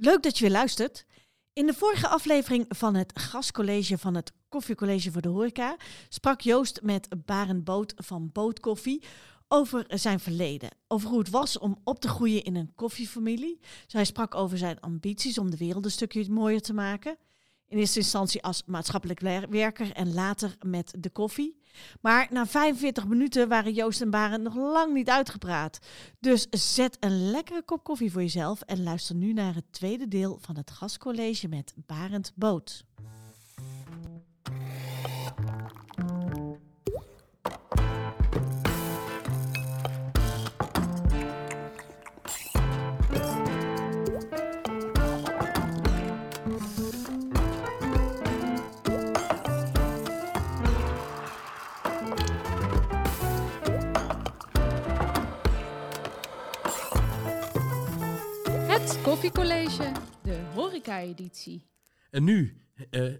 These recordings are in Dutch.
Leuk dat je weer luistert. In de vorige aflevering van het gastcollege van het Koffiecollege voor de Horeca sprak Joost met Barend Boot van Bootkoffie over zijn verleden. Over hoe het was om op te groeien in een koffiefamilie. Hij sprak over zijn ambities om de wereld een stukje mooier te maken. In eerste instantie als maatschappelijk werker en later met de koffie. Maar na 45 minuten waren Joost en Barend nog lang niet uitgepraat. Dus zet een lekkere kop koffie voor jezelf en luister nu naar het tweede deel van het gastcollege met Barend Boot. Koffiecollege, de horeca-editie. En nu, eh,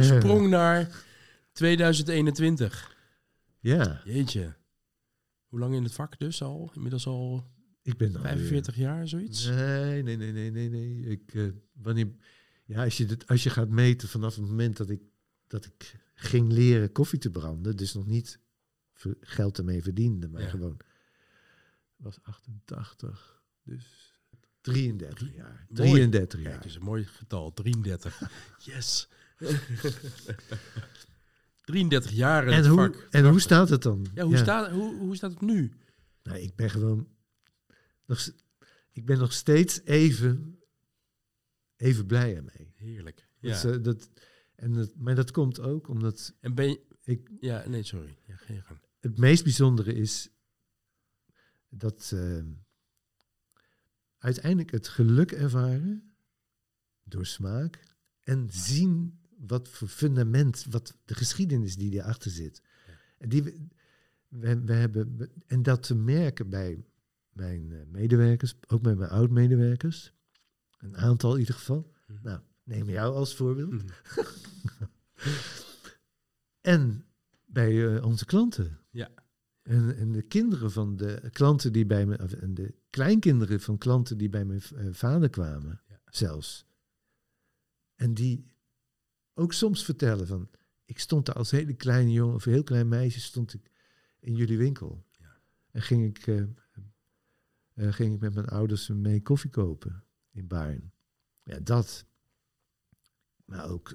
sprong naar 2021. Ja, Jeetje. Hoe lang in het vak dus al? Inmiddels al ik ben alweer- 45 jaar, zoiets? Nee, nee, nee, nee, nee, nee. Ik, eh, wanneer, ja, als je, dit, als je gaat meten vanaf het moment dat ik, dat ik ging leren koffie te branden, dus nog niet geld ermee verdiende, maar Ja. gewoon was 88, dus 33 jaar. Mooi. 33 Kijk, jaar. dat is een mooi getal. 33. Yes. 33 jaar in En het hoe, vak. en hoe staat het dan? Ja, hoe, Staat, hoe, hoe staat het nu? Nou, ik ben gewoon nog, ik ben nog steeds even, even blij ermee. Heerlijk. Dat, Ja. eh, dat, en dat, maar dat komt ook omdat En ben je... ik Ja, nee, sorry. Ja, je gang. het meest bijzondere is dat eh, uiteindelijk het geluk ervaren door smaak en zien wat voor fundament, wat de geschiedenis die erachter zit. En, die we, we, we hebben, en dat te merken bij mijn eh, medewerkers, ook bij mijn oud-medewerkers, een aantal in ieder geval. Mhm. Nou, neem jou als voorbeeld. Mhm. En bij eh, onze klanten. Ja. En, en de kinderen van de klanten die bij me, en de kleinkinderen van klanten die bij mijn eh, vader kwamen, Ja. zelfs. En die ook soms vertellen van, ik stond daar als hele kleine jongen of een heel klein meisje stond ik in jullie winkel. Ja. En ging ik, eh, eh, ging ik met mijn ouders mee koffie kopen in Baarn. Ja, dat. Maar ook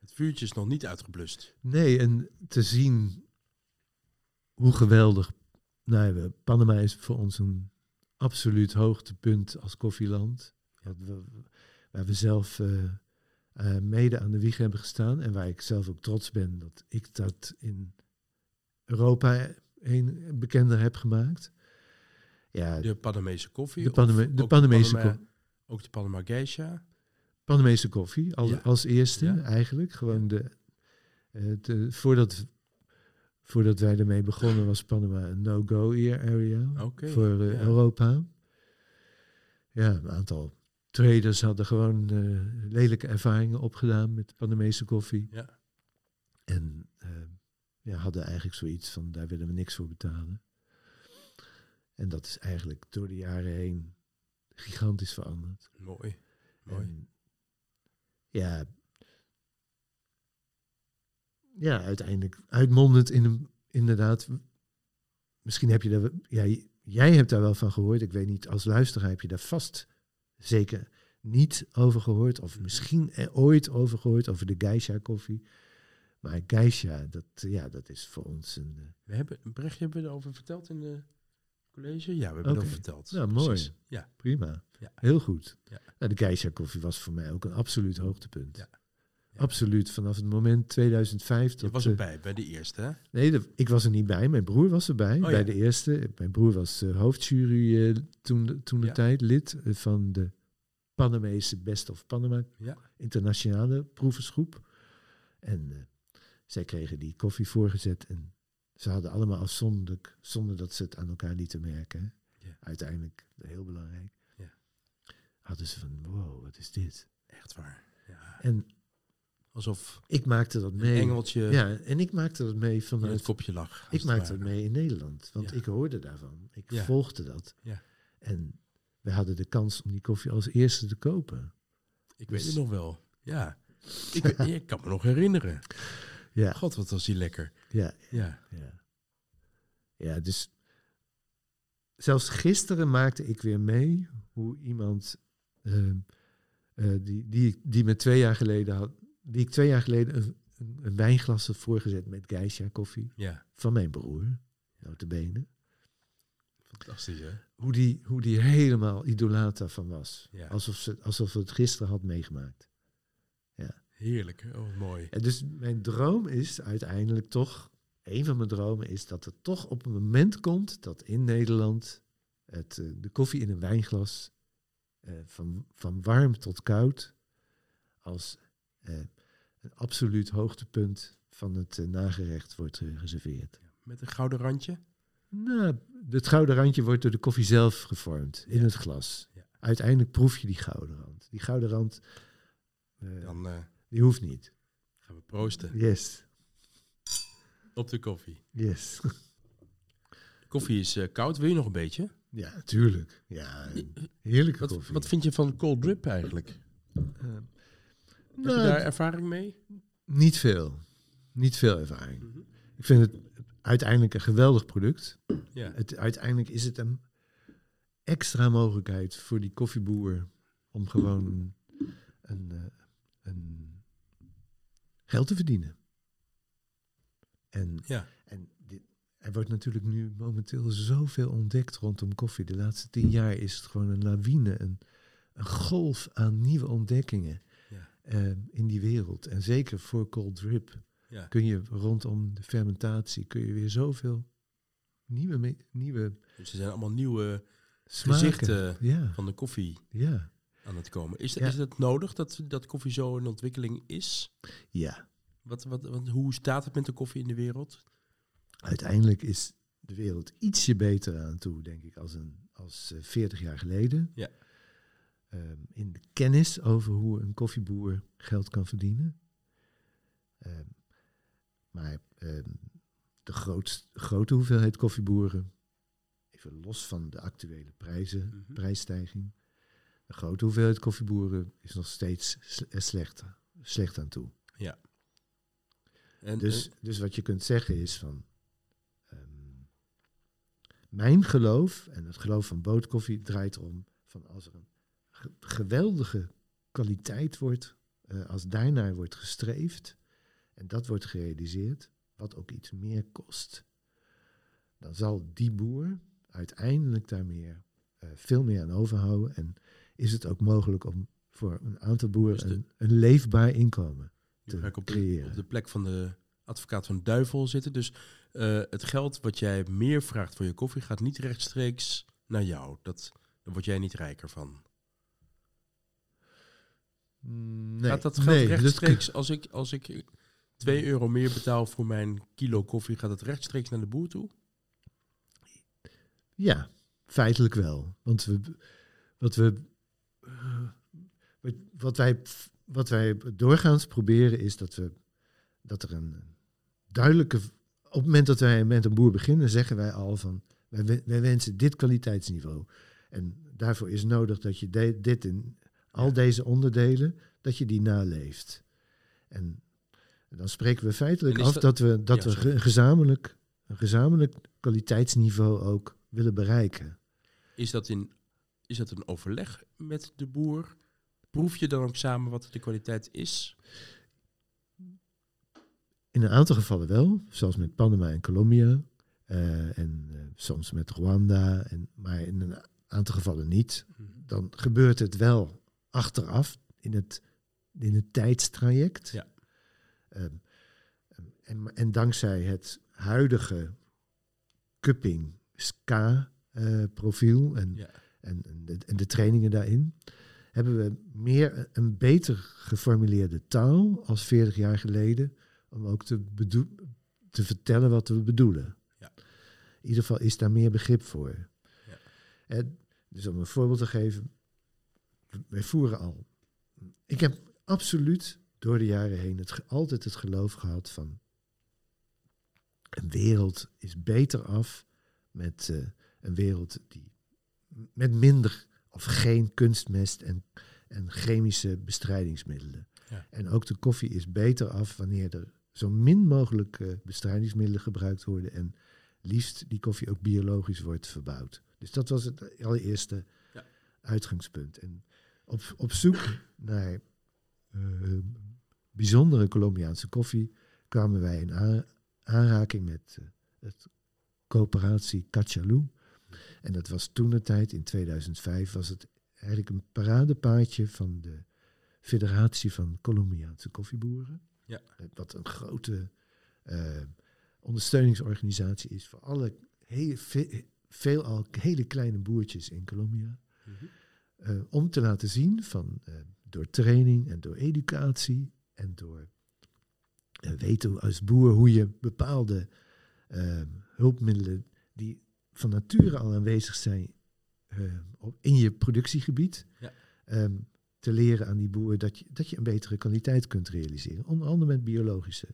Het vuurtje is nog niet uitgeblust. Nee, en te zien hoe geweldig. Nou, ja, Panama is voor ons een absoluut hoogtepunt als koffieland. Wat we, waar we zelf eh, eh, mede aan de wieg hebben gestaan. En waar ik zelf ook trots ben dat ik dat in Europa een bekender heb gemaakt. Ja, De Panamese koffie. de, Paname- de ook Panamese, Panama- ko- Ook de Panama Geisha. Panamese koffie als, Ja. als eerste Ja. eigenlijk. Gewoon de, eh, de, voordat, voordat wij ermee begonnen was Panama een no-go area voor eh, ja. Europa. Ja, een aantal traders hadden gewoon eh, lelijke ervaringen opgedaan met Panamese koffie. Ja. En eh, ja, hadden eigenlijk zoiets van, daar willen we niks voor betalen. En dat is eigenlijk door de jaren heen gigantisch veranderd. Mooi. Mooi. Ja, ja, uiteindelijk uitmondend in een, inderdaad, misschien heb je daar, wel- ja, jij hebt daar wel van gehoord. Ik weet niet, als luisteraar heb je daar vast zeker niet over gehoord. Of misschien er ooit over gehoord, over de geisha koffie. Maar geisha, dat, ja, dat is voor ons een... eh, We hebben, Brechtje hebben we erover verteld in de college? Ja, we hebben Oké. erover verteld. Nou, mooi. Precies. Ja. Prima. Ja. Heel goed. Ja. Nou, de geisha koffie was voor mij ook een absoluut hoogtepunt. Ja. Absoluut. Vanaf het moment 2005 Je was eh, erbij, bij de eerste, hè? Nee, de- ik was er niet bij. Mijn broer was erbij, Oh, bij ja. de eerste. Mijn broer was eh, hoofdjury eh, toen, de- toen de Ja. tijd, lid eh, van de Panamese Best of Panama Ja. internationale proeversgroep. En eh, zij kregen die koffie voorgezet en ze hadden allemaal afzonderlijk, zonder dat ze het aan elkaar lieten merken. Uiteindelijk, heel belangrijk, Ja. hadden ze van, wow, wat is dit? Echt waar. Ja. En Alsof ik maakte dat een mee. engeltje Ja, en ik maakte dat mee in het vanuit kopje lag. Ik maakte het mee in Nederland, want Ja. ik hoorde daarvan. Ik Ja. volgde dat. Ja. En we hadden de kans om die koffie als eerste te kopen. Ik weet Dus- het nog wel. Ja. Ik, ik kan me nog herinneren. Ja, God, wat was die lekker. ja, Ja. ja. Ja, dus zelfs gisteren maakte ik weer mee hoe iemand ehm, eh, die, die, die me twee jaar geleden had, die ik twee jaar geleden een, wijnglas had voorgezet met geisha koffie Ja. van mijn broer, notabene. Fantastisch, hè? Hoe die, hoe die helemaal idolaat daarvan was. Ja. Alsof, ze, alsof ze het gisteren had meegemaakt. Heerlijk. hè? Oh, mooi. En dus mijn droom is uiteindelijk toch, een van mijn dromen is dat er toch op een moment komt dat in Nederland het, eh, de koffie in een wijnglas eh, van, van warm tot koud als een absoluut hoogtepunt van het eh, nagerecht wordt eh, geserveerd. Met een gouden randje. Nou, het gouden randje wordt door de koffie zelf gevormd in Ja. het glas. Ja. Uiteindelijk proef je die gouden rand. Die gouden rand, eh, Dan eh, die hoeft niet. gaan we proosten Yes, op de koffie. yes. De koffie is eh, koud. Wil je nog een beetje? Ja, natuurlijk. Ja, heerlijke Wat, koffie. wat vind je van cold drip eigenlijk? Heb nou, je daar ervaring mee? Niet veel. Niet veel ervaring. Ik vind het uiteindelijk een geweldig product. Ja. Het, uiteindelijk is het een extra mogelijkheid voor die koffieboer om gewoon een, een, eh, een geld te verdienen. En, Ja. en dit, er wordt natuurlijk nu momenteel zoveel ontdekt rondom koffie. De laatste tien jaar is het gewoon een lawine, een, een golf aan nieuwe ontdekkingen Ja. eh, in die wereld. En zeker voor cold drip Ja. kun je rondom de fermentatie kun je weer zoveel nieuwe, nieuwe Dus er zijn allemaal nieuwe smaken. gezichten Ja, van de koffie ja, aan het komen. Is, Ja. is het nodig dat, dat koffie zo in ontwikkeling is? ja. Wat, wat, wat, hoe staat het met de koffie in de wereld? Uiteindelijk is de wereld ietsje beter aan toe, denk ik, als, een, als eh, 40 jaar geleden. Ja. Ehm, in de kennis over hoe een koffieboer geld kan verdienen. Ehm, maar ehm, de grootst, grote hoeveelheid koffieboeren, even los van de actuele prijzen, Mhm. prijsstijging, de grote hoeveelheid koffieboeren is nog steeds eh, slecht, slecht aan toe. En, Dus, en- dus wat je kunt zeggen is van. mijn geloof en het geloof van bootkoffie draait erom van als er een geweldige kwaliteit wordt, eh, als daarnaar wordt gestreefd en dat wordt gerealiseerd, wat ook iets meer kost, dan zal die boer uiteindelijk daar meer, eh, veel meer aan overhouden en is het ook mogelijk om voor een aantal boeren Dus de- een, een leefbaar inkomen ik op de, creëren. op de plek van de advocaat van de duivel zitten. Dus eh, het geld wat jij meer vraagt voor je koffie gaat niet rechtstreeks naar jou. Dat, daar word jij niet rijker van. Nee, gaat dat geld nee, dat rechtstreeks, als ik, als ik 2 euro meer betaal voor mijn kilo koffie, gaat het rechtstreeks naar de boer toe? Ja, feitelijk wel. Want we, wat, we, wat- wij, wat wij doorgaans proberen is dat, we, dat er een duidelijke... Op het moment dat wij met een boer beginnen, zeggen wij al van... Wij, wij wensen dit kwaliteitsniveau. En daarvoor is nodig dat je de- dit in al deze onderdelen, dat je die naleeft. En dan spreken we feitelijk af dat- dat, we, dat Ja, we ge- gezamenlijk, een gezamenlijk kwaliteitsniveau ook willen bereiken. Is dat, in, is dat een overleg met de boer? Proef je dan ook samen wat de kwaliteit is? In een aantal gevallen wel, zoals met Panama en Colombia. eh, en eh, soms met Rwanda, en, maar in een aantal gevallen niet. Dan gebeurt het wel achteraf in het, in het tijdstraject. Ja. Ehm, en, en dankzij het huidige cupping SCA-profiel en, Ja. en, en, de, en de trainingen daarin, hebben we meer een beter geformuleerde taal als 40 jaar geleden, om ook te, te vertellen wat we bedoelen. Ja. In ieder geval is daar meer begrip voor. Ja. En, dus om een voorbeeld te geven, wij voeren al. Ik heb absoluut door de jaren heen het, altijd het geloof gehad van een wereld is beter af met eh, een wereld die met minder of geen kunstmest en, en chemische bestrijdingsmiddelen. Ja. En ook de koffie is beter af wanneer er zo min mogelijk eh, bestrijdingsmiddelen gebruikt worden en liefst die koffie ook biologisch wordt verbouwd. Dus dat was het allereerste Ja. uitgangspunt. En op, op zoek naar eh, bijzondere Colombiaanse koffie kwamen wij in aanraking met eh, het coöperatie Cachalú. En dat was toen de tijd, in 2005, was het eigenlijk een paradepaardje van de Federatie van Colombiaanse Koffieboeren. Ja. Eh, Wat een grote ondersteuningsorganisatie is voor alle hele, ve- veelal hele kleine boertjes in Colombia. Mhm. Eh, om te laten zien van eh, door training en door educatie en door eh, weten als boer hoe je bepaalde eh, hulpmiddelen die van nature al aanwezig zijn in je productiegebied, Ja. ehm, te leren aan die boer dat je, dat je een betere kwaliteit kunt realiseren. Onder andere met biologische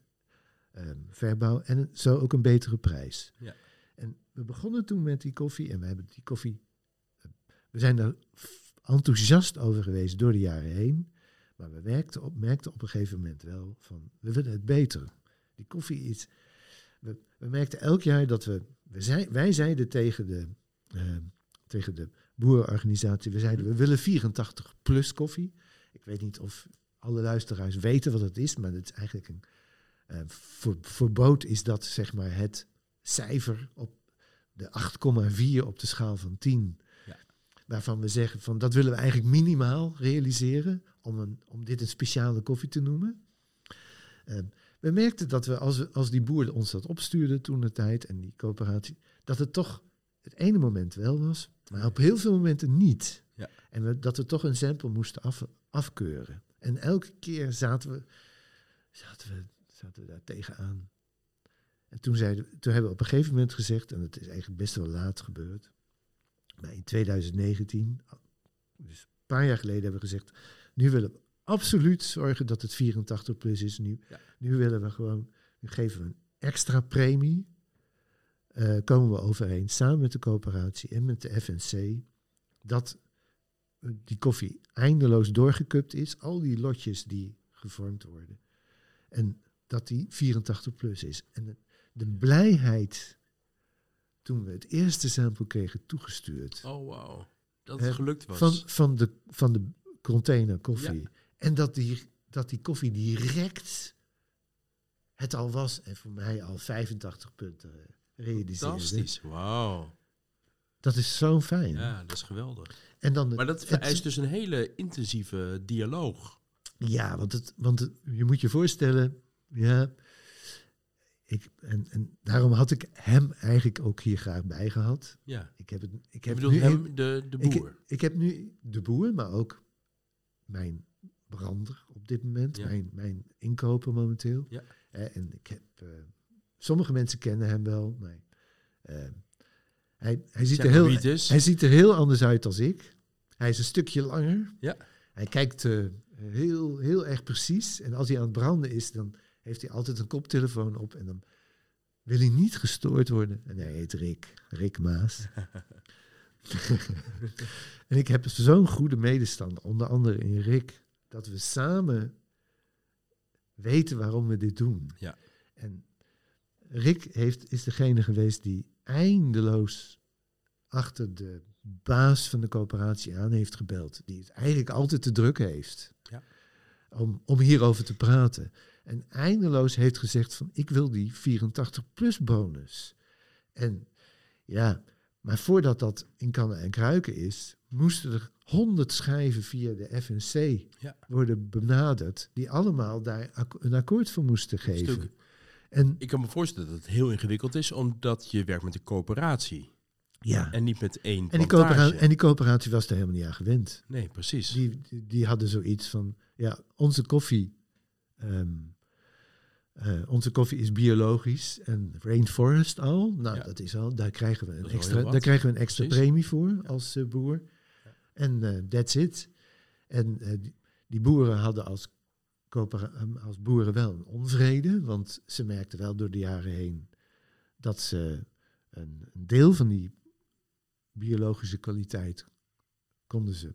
ehm, verbouw en zo ook een betere prijs. Ja. En we begonnen toen met die koffie en we hebben die koffie we zijn daar enthousiast over geweest door de jaren heen. Maar we merkten op, merkten op een gegeven moment wel van, we willen het beter. Die koffie is... We, we merkten elk jaar dat we... we zei, wij zeiden tegen de, eh, tegen de boerenorganisatie, we zeiden, we willen 84 plus koffie. Ik weet niet of alle luisteraars weten wat het is, maar het is eigenlijk een... boot is dat zeg maar het cijfer op de 8,4 op de schaal van 10 waarvan we zeggen van dat willen we eigenlijk minimaal realiseren om, een, om dit een speciale koffie te noemen. Eh, we merkten dat we als, we, als die boer ons dat opstuurde toen de tijd en die coöperatie, dat het toch het ene moment wel was, maar op heel veel momenten niet. Ja. En we, dat we toch een sample moesten af, afkeuren. En elke keer zaten we, zaten we, zaten we daar tegenaan. En toen, zeiden, toen hebben we op een gegeven moment gezegd, en het is eigenlijk best wel laat gebeurd, maar in 2019, dus een paar jaar geleden, hebben we gezegd: nu willen we absoluut zorgen dat het 84 plus is. Nu, Ja. nu willen we gewoon, nu geven we een extra premie. eh, komen we overeen samen met de coöperatie en met de FNC dat die koffie eindeloos doorgekupt is, al die lotjes die gevormd worden. En dat die 84 plus is. En de, de blijheid toen we het eerste sample kregen toegestuurd Oh, wauw. Dat het gelukt was. van, van, de, van de container koffie. En dat die, dat die koffie direct het al was en voor mij al 85 punten realiseerde. Fantastisch. Wauw. Dat is zo fijn. Ja, dat is geweldig. En dan Maar dat het- vereist dus een hele intensieve dialoog. Ja, want, het, want het, je moet je voorstellen, ja, ik, en, en daarom had ik hem eigenlijk ook hier graag bij gehad. Ja. Ik heb, het, ik heb bedoel nu hem, de, de boer. ik heb nu de boer, maar ook mijn brander op dit moment, Ja. mijn, mijn inkoper momenteel. Ja. Eh, en ik heb, eh, sommige mensen kennen hem wel, maar eh, hij, hij, ziet er heel, hij ziet er heel anders uit als ik. Hij is een stukje langer. Ja. Hij kijkt eh, heel, heel erg precies. En als hij aan het branden is, dan heeft hij altijd een koptelefoon op. En dan wil hij niet gestoord worden. En hij heet Rick. Rick Maas. en ik heb zo'n goede medestander, onder andere in Rick, dat we samen weten waarom we dit doen. Ja. En Rick heeft, is degene geweest die eindeloos achter de baas van de coöperatie aan heeft gebeld. Die het eigenlijk altijd te druk heeft. Ja. Om, om hierover te praten. En eindeloos heeft gezegd van ik wil die 84-plus bonus. En ja, maar voordat dat in kannen en kruiken is, moesten er 100 schijven via de FNC Ja. worden benaderd, die allemaal daar ak- een akkoord voor moesten geven. Stuk. En Ik kan me voorstellen dat het heel ingewikkeld is, omdat je werkt met een coöperatie. ja, En niet met één en die, en die coöperatie was daar helemaal niet aan gewend. Nee, precies. Die, die, die hadden zoiets van, ja, onze koffie, ehm, eh, onze koffie is biologisch en rainforest al. Nou, Ja. dat is al, daar krijgen we een extra, daar krijgen we een extra Precies. premie voor als eh, boer. En eh, that's it. En die, die boeren hadden als, ehm, als boeren wel een onvrede, want ze merkten wel door de jaren heen dat ze een, een deel van die biologische kwaliteit konden ze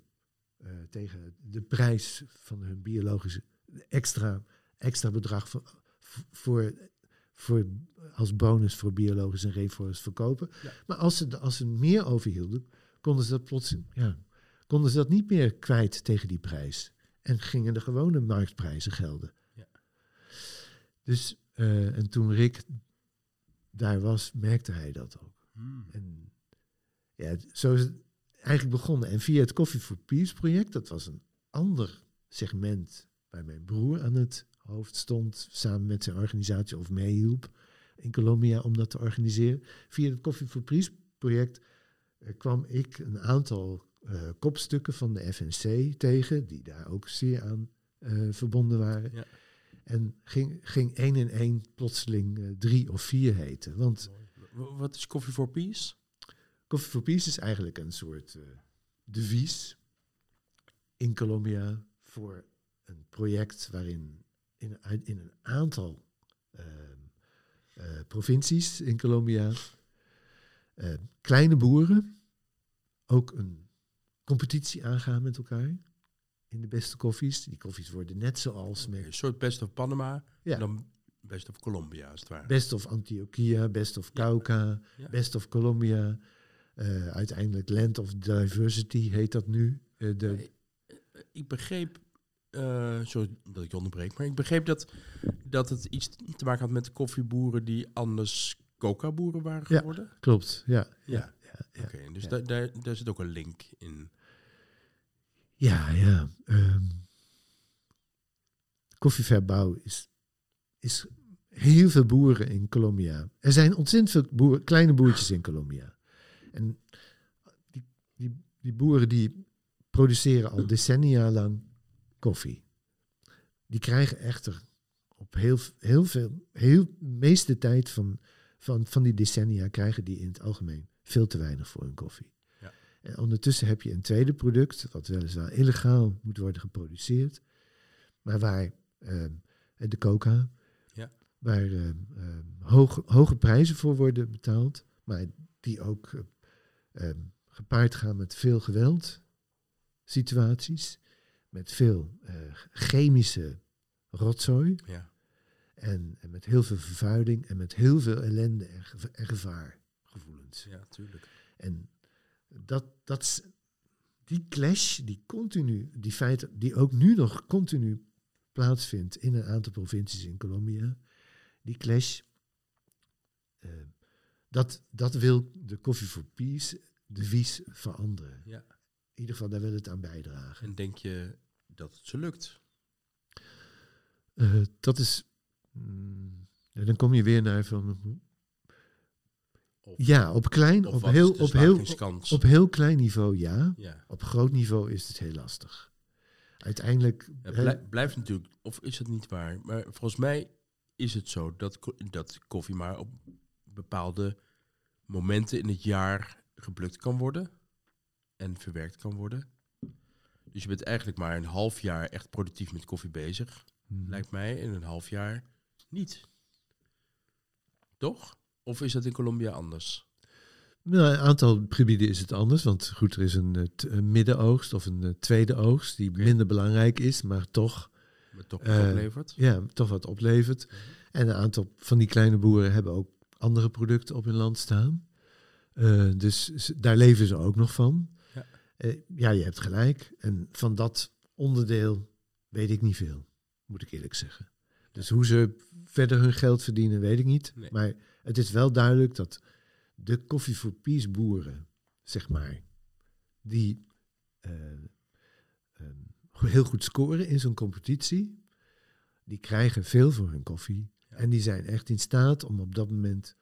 tegen de prijs van hun biologische extra, extra bedrag voor, voor, als bonus voor biologisch en rainforest verkopen. Ja. Maar als ze, als ze meer overhielden, konden ze dat plots, ja, konden ze dat niet meer kwijt tegen die prijs. En gingen de gewone marktprijzen gelden. Ja. Dus, eh, en toen Rick daar was, merkte hij dat ook. Hmm. En ja, zo is het eigenlijk begonnen. En via het Coffee for Peace project, dat was een ander segment waar mijn broer aan het hoofd stond, samen met zijn organisatie of meehielp in Colombia om dat te organiseren. Via het Coffee for Peace project eh, kwam ik een aantal eh, kopstukken van de FNC tegen, die daar ook zeer aan eh, verbonden waren. Ja. En ging, ging één en één plotseling drie of vier heten. Want Wat is Coffee for Peace? Coffee for Peace is eigenlijk een soort devies in Colombia voor een project waarin in, in een aantal ehm, eh, provincies in Colombia eh, kleine boeren ook een competitie aangaan met elkaar in de beste koffies. Die koffies worden net zoals met Een soort Best of Panama, Ja. dan Best of Colombia, als het ware. Best of Antioquia, Best of Cauca, Ja. Best of Colombia. eh, uiteindelijk Land of Diversity heet dat nu. De, ik begreep, eh sorry dat ik je onderbreek, maar ik begreep dat, dat het iets te maken had met koffieboeren die anders coca-boeren waren Ja. geworden. klopt, ja. Ja. ja, ja. Oké, dus Ja. daar, daar, daar zit ook een link in. Ja, ja. ehm koffieverbouw is, is heel veel boeren in Colombia. Er zijn ontzettend veel boeren, kleine boertjes in Colombia. En die, die, die boeren die produceren al decennia lang koffie. Die krijgen echter op heel, heel veel, heel de meeste tijd van, van, van die decennia krijgen die in het algemeen veel te weinig voor hun koffie. Ja. En ondertussen heb je een tweede product, wat weliswaar illegaal moet worden geproduceerd, maar waar ehm, de coca, Ja. waar ehm, hoge, hoge prijzen voor worden betaald, maar die ook gepaard gaan met veel geweld, situaties, met veel eh, chemische rotzooi Ja. en, en met heel veel vervuiling en met heel veel ellende en, geva- en gevaargevoelens. ja, tuurlijk. En dat, dat die clash, die continu, die feiten, die ook nu nog continu plaatsvindt in een aantal provincies in Colombia, die clash, eh, dat, dat wil de Coffee for Peace devies veranderen. Ja. In ieder geval, daar wil het aan bijdragen. En denk je dat het ze lukt? Eh, dat is, mm, dan kom je weer naar van, Of, ja, op klein, of op heel, op heel, op heel klein niveau ja. ja. Op groot niveau is het heel lastig. Uiteindelijk. Het blij- blijft natuurlijk, of is het niet waar? Maar volgens mij is het zo dat, dat koffie maar op bepaalde momenten in het jaar geplukt kan worden en verwerkt kan worden. Dus je bent eigenlijk maar een half jaar echt productief met koffie bezig, hmm, lijkt mij, en een half jaar niet. Toch? Of is dat in Colombia anders? nou, een aantal gebieden is het anders. Want goed, er is een, eh, een middenoogst of een eh, tweede oogst die minder belangrijk is, maar toch, Wat toch Eh, oplevert? ja, toch wat oplevert. En een aantal van die kleine boeren hebben ook andere producten op hun land staan. Dus daar leven ze ook nog van. Ja. Eh, ja, je hebt gelijk. En van dat onderdeel weet ik niet veel, moet ik eerlijk zeggen. Dus hoe ze verder hun geld verdienen, weet ik niet. Nee. Maar het is wel duidelijk dat de Coffee for Peace boeren, zeg maar, die eh, ehm, heel goed scoren in zo'n competitie, die krijgen veel voor hun koffie. Ja. En die zijn echt in staat om op dat moment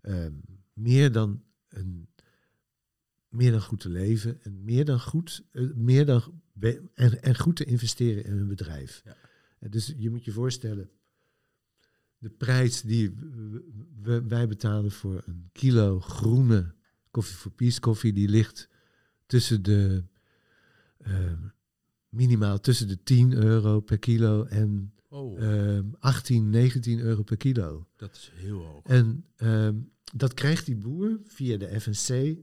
ehm, meer dan een meer dan goed te leven en meer dan goed, eh, meer dan en, en goed te investeren in hun bedrijf. Ja. Eh, Dus je moet je voorstellen, de prijs die w- w- wij betalen voor een kilo groene koffie voor Peace koffie, die ligt tussen de eh, minimaal tussen de 10 euro per kilo en Oh, eh, 18, 19 euro per kilo. dat is heel hoog. En ehm, dat krijgt die boer via de FNC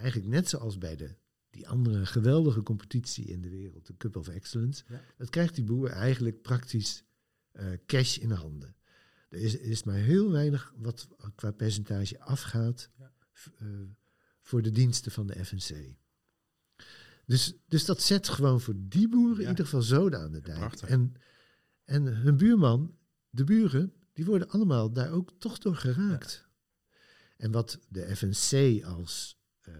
eigenlijk net zoals bij de die andere geweldige competitie in de wereld, de Cup of Excellence, Ja. dat krijgt die boer eigenlijk praktisch eh, cash in handen. Er is, is maar heel weinig wat qua percentage afgaat Ja. eh, voor de diensten van de FNC. Dus, dus dat zet gewoon voor die boeren in ieder geval zoden aan de dijk. prachtig. En, en hun buurman, de buren, die worden allemaal daar ook toch door geraakt. En wat de FNC als... ehm,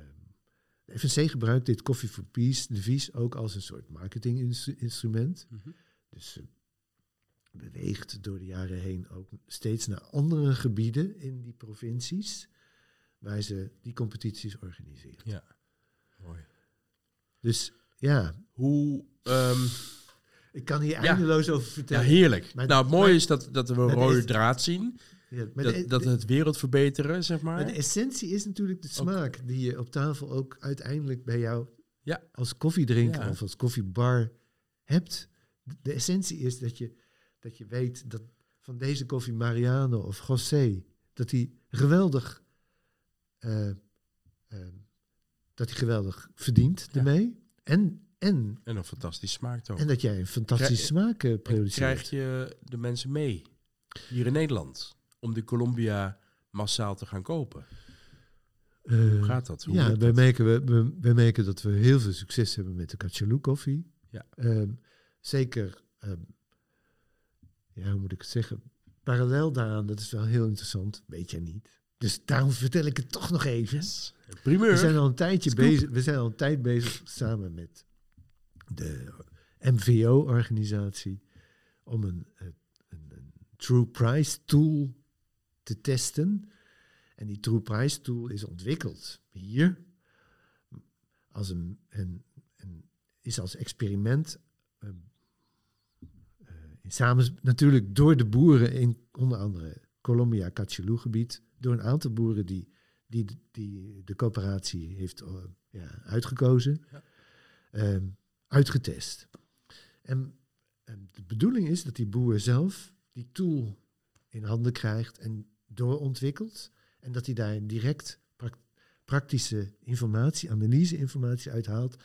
de FNC gebruikt dit Coffee for Peace devies ook als een soort marketinginstrument. Mhm. Dus ze beweegt door de jaren heen ook steeds naar andere gebieden in die provincies waar ze die competities organiseren. Ja, mooi. Dus ja, Hoe, ehm, ik kan hier Ja. eindeloos over ja, vertellen. heerlijk. Maar- nou, het mooie is dat, dat we een rode draad zien. Ja, maar, de, Dat, de- het wereld verbeteren, zeg maar maar. de essentie is natuurlijk de smaak die je op tafel ook uiteindelijk bij jou Ja. als koffiedrinker Ja. of als koffiebar hebt. De, essentie is dat je, dat je weet dat van deze koffie Mariano of José, dat die geweldig, eh, eh, dat die geweldig verdient Ja. ermee. En, en, En een fantastisch smaakt ook. en dat jij een fantastische Krijg- smaak eh, En produceert. krijg je de mensen mee hier in Nederland om de Colombia massaal te gaan kopen? Eh, Hoe gaat dat? Hoe ja, lukt wij dat? merken, we, we, wij merken dat we heel veel succes hebben met de Cachalou koffie. Ja. Ehm, zeker, ehm, ja, hoe moet ik het zeggen? Parallel daaraan, dat is wel heel interessant, weet jij niet. Dus daarom vertel ik het toch nog even. Yes. Primeur. We zijn al een tijdje Scoop. bezig. We zijn al een tijd bezig samen met de MVO-organisatie om een, eh, een, een True Price tool te testen. En die True Price tool is ontwikkeld hier als een, een, een is als experiment eh, eh, samen natuurlijk door de boeren in onder andere Colombia Cachalú gebied door een aantal boeren die die, die de coöperatie heeft eh, ja, uitgekozen, Ja. ehm, uitgetest. En, en de bedoeling is dat die boer zelf die tool in handen krijgt en doorontwikkelt. En dat hij daar direct prak- praktische informatie, analyse-informatie uithaalt.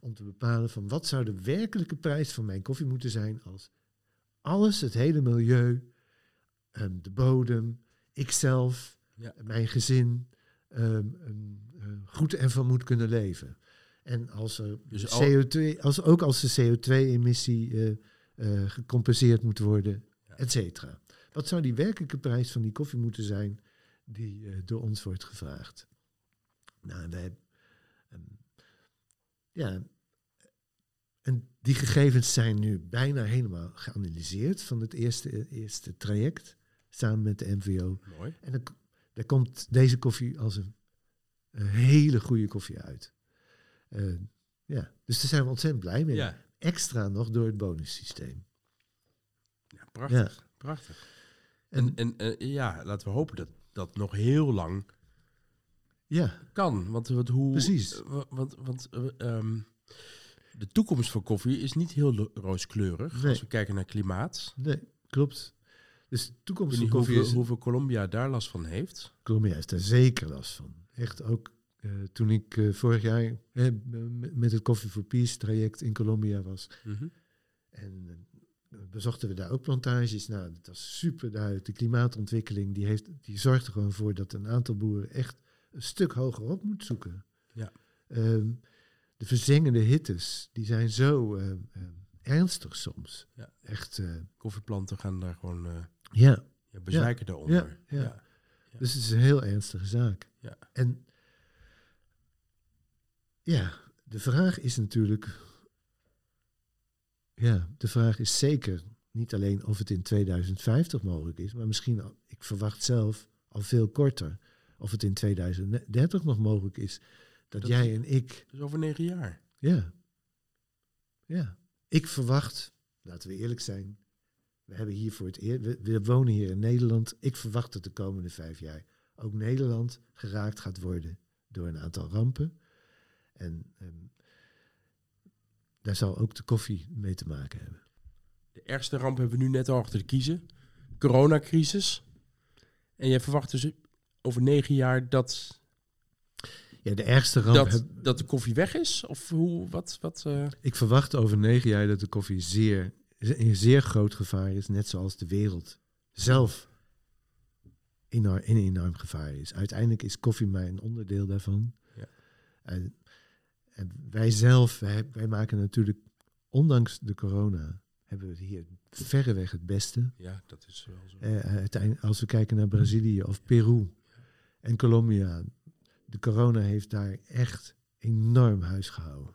Om te bepalen van wat zou de werkelijke prijs van mijn koffie moeten zijn als alles, het hele milieu, ehm, de bodem, ikzelf, Ja. mijn gezin, ehm, eh, goed en van moet kunnen leven. En als er Dus al- CO2, als, ook als de CO2-emissie eh, eh, gecompenseerd moet worden, Ja. et cetera. Wat zou die werkelijke prijs van die koffie moeten zijn die eh, door ons wordt gevraagd? Nou, wij, ehm, ja, en die gegevens zijn nu bijna helemaal geanalyseerd van het eerste, eerste traject samen met de MVO. Mooi. En dan, daar komt deze koffie als een, een hele goede koffie uit. Eh, ja, dus daar zijn we ontzettend blij mee. Ja. Extra nog door het bonussysteem. ja, prachtig. Ja. Prachtig. En, En, en eh, ja, laten we hopen dat dat nog heel lang ja, kan. Want, wat hoe, Precies. eh, wa- Want, want eh, ehm, de toekomst voor koffie is niet heel rooskleurig. Nee. Als we kijken naar klimaat. nee, klopt. Dus de toekomst van koffie hoeveel, is... hoeveel Colombia daar last van heeft. Colombia heeft daar zeker last van. Echt ook toen ik vorig jaar met het Coffee for Peace traject in Colombia was. Mhm. En bezochten we daar ook plantages. Nou, dat was super daar. De klimaatontwikkeling die, heeft, die zorgt er gewoon voor dat een aantal boeren echt een stuk hoger op moet zoeken. Ja. Ehm, de verzengende hittes, die zijn zo ehm, ehm, ernstig soms. Ja. Echt, eh, Koffieplanten gaan daar gewoon eh ja. ja, bezwijken daaronder. ja. Ja. Ja. Dus het is een heel ernstige zaak. Ja. En ja, de vraag is natuurlijk. Ja, de vraag is zeker niet alleen of het in 2050 mogelijk is, maar misschien, al, ik verwacht zelf al veel korter, of het in 2030 nog mogelijk is dat, Dat- jij en ik, Dus over negen jaar. ja, ja, ik verwacht, laten we eerlijk zijn, we hebben hier voor het eer, we, we wonen hier in Nederland, ik verwacht dat de komende vijf jaar ook Nederland geraakt gaat worden door een aantal rampen. En ehm, daar zal ook de koffie mee te maken hebben. De ergste ramp hebben we nu net al achter de kiezen. Coronacrisis. En jij verwacht dus over negen jaar dat... Ja, de ergste ramp. dat, heb- dat de koffie weg is? Of hoe, wat, wat eh, ik verwacht over negen jaar dat de koffie zeer, een zeer groot gevaar is. Net zoals de wereld zelf enorm, in enorm gevaar is. Uiteindelijk is koffie maar een onderdeel daarvan. Ja. En wij zelf, wij, wij maken natuurlijk, ondanks de corona, hebben we het hier verreweg het beste. ja, dat is wel zo. Eh, als we kijken naar Brazilië of Peru en Colombia, de corona heeft daar echt enorm huis gehouden.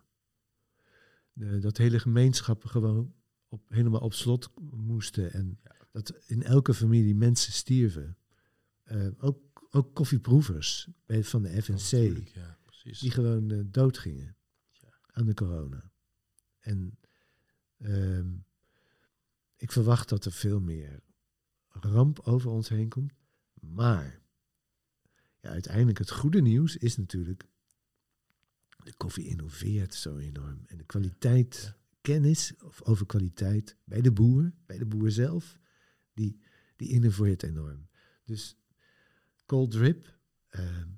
De- dat hele gemeenschappen gewoon op, helemaal op slot moesten en Ja. dat in elke familie mensen stierven. Eh, ook, ook koffieproevers bij, van de FNC, Natuurlijk, ja, precies. die gewoon eh, doodgingen Ja. aan de corona. En ehm, ik verwacht dat er veel meer ramp over ons heen komt. Maar ja, uiteindelijk het goede nieuws is natuurlijk... de koffie innoveert zo enorm. En de kwaliteit, Ja. kennis of over kwaliteit bij de boer, bij de boer zelf... die, die innoveert enorm. Dus cold drip... ehm,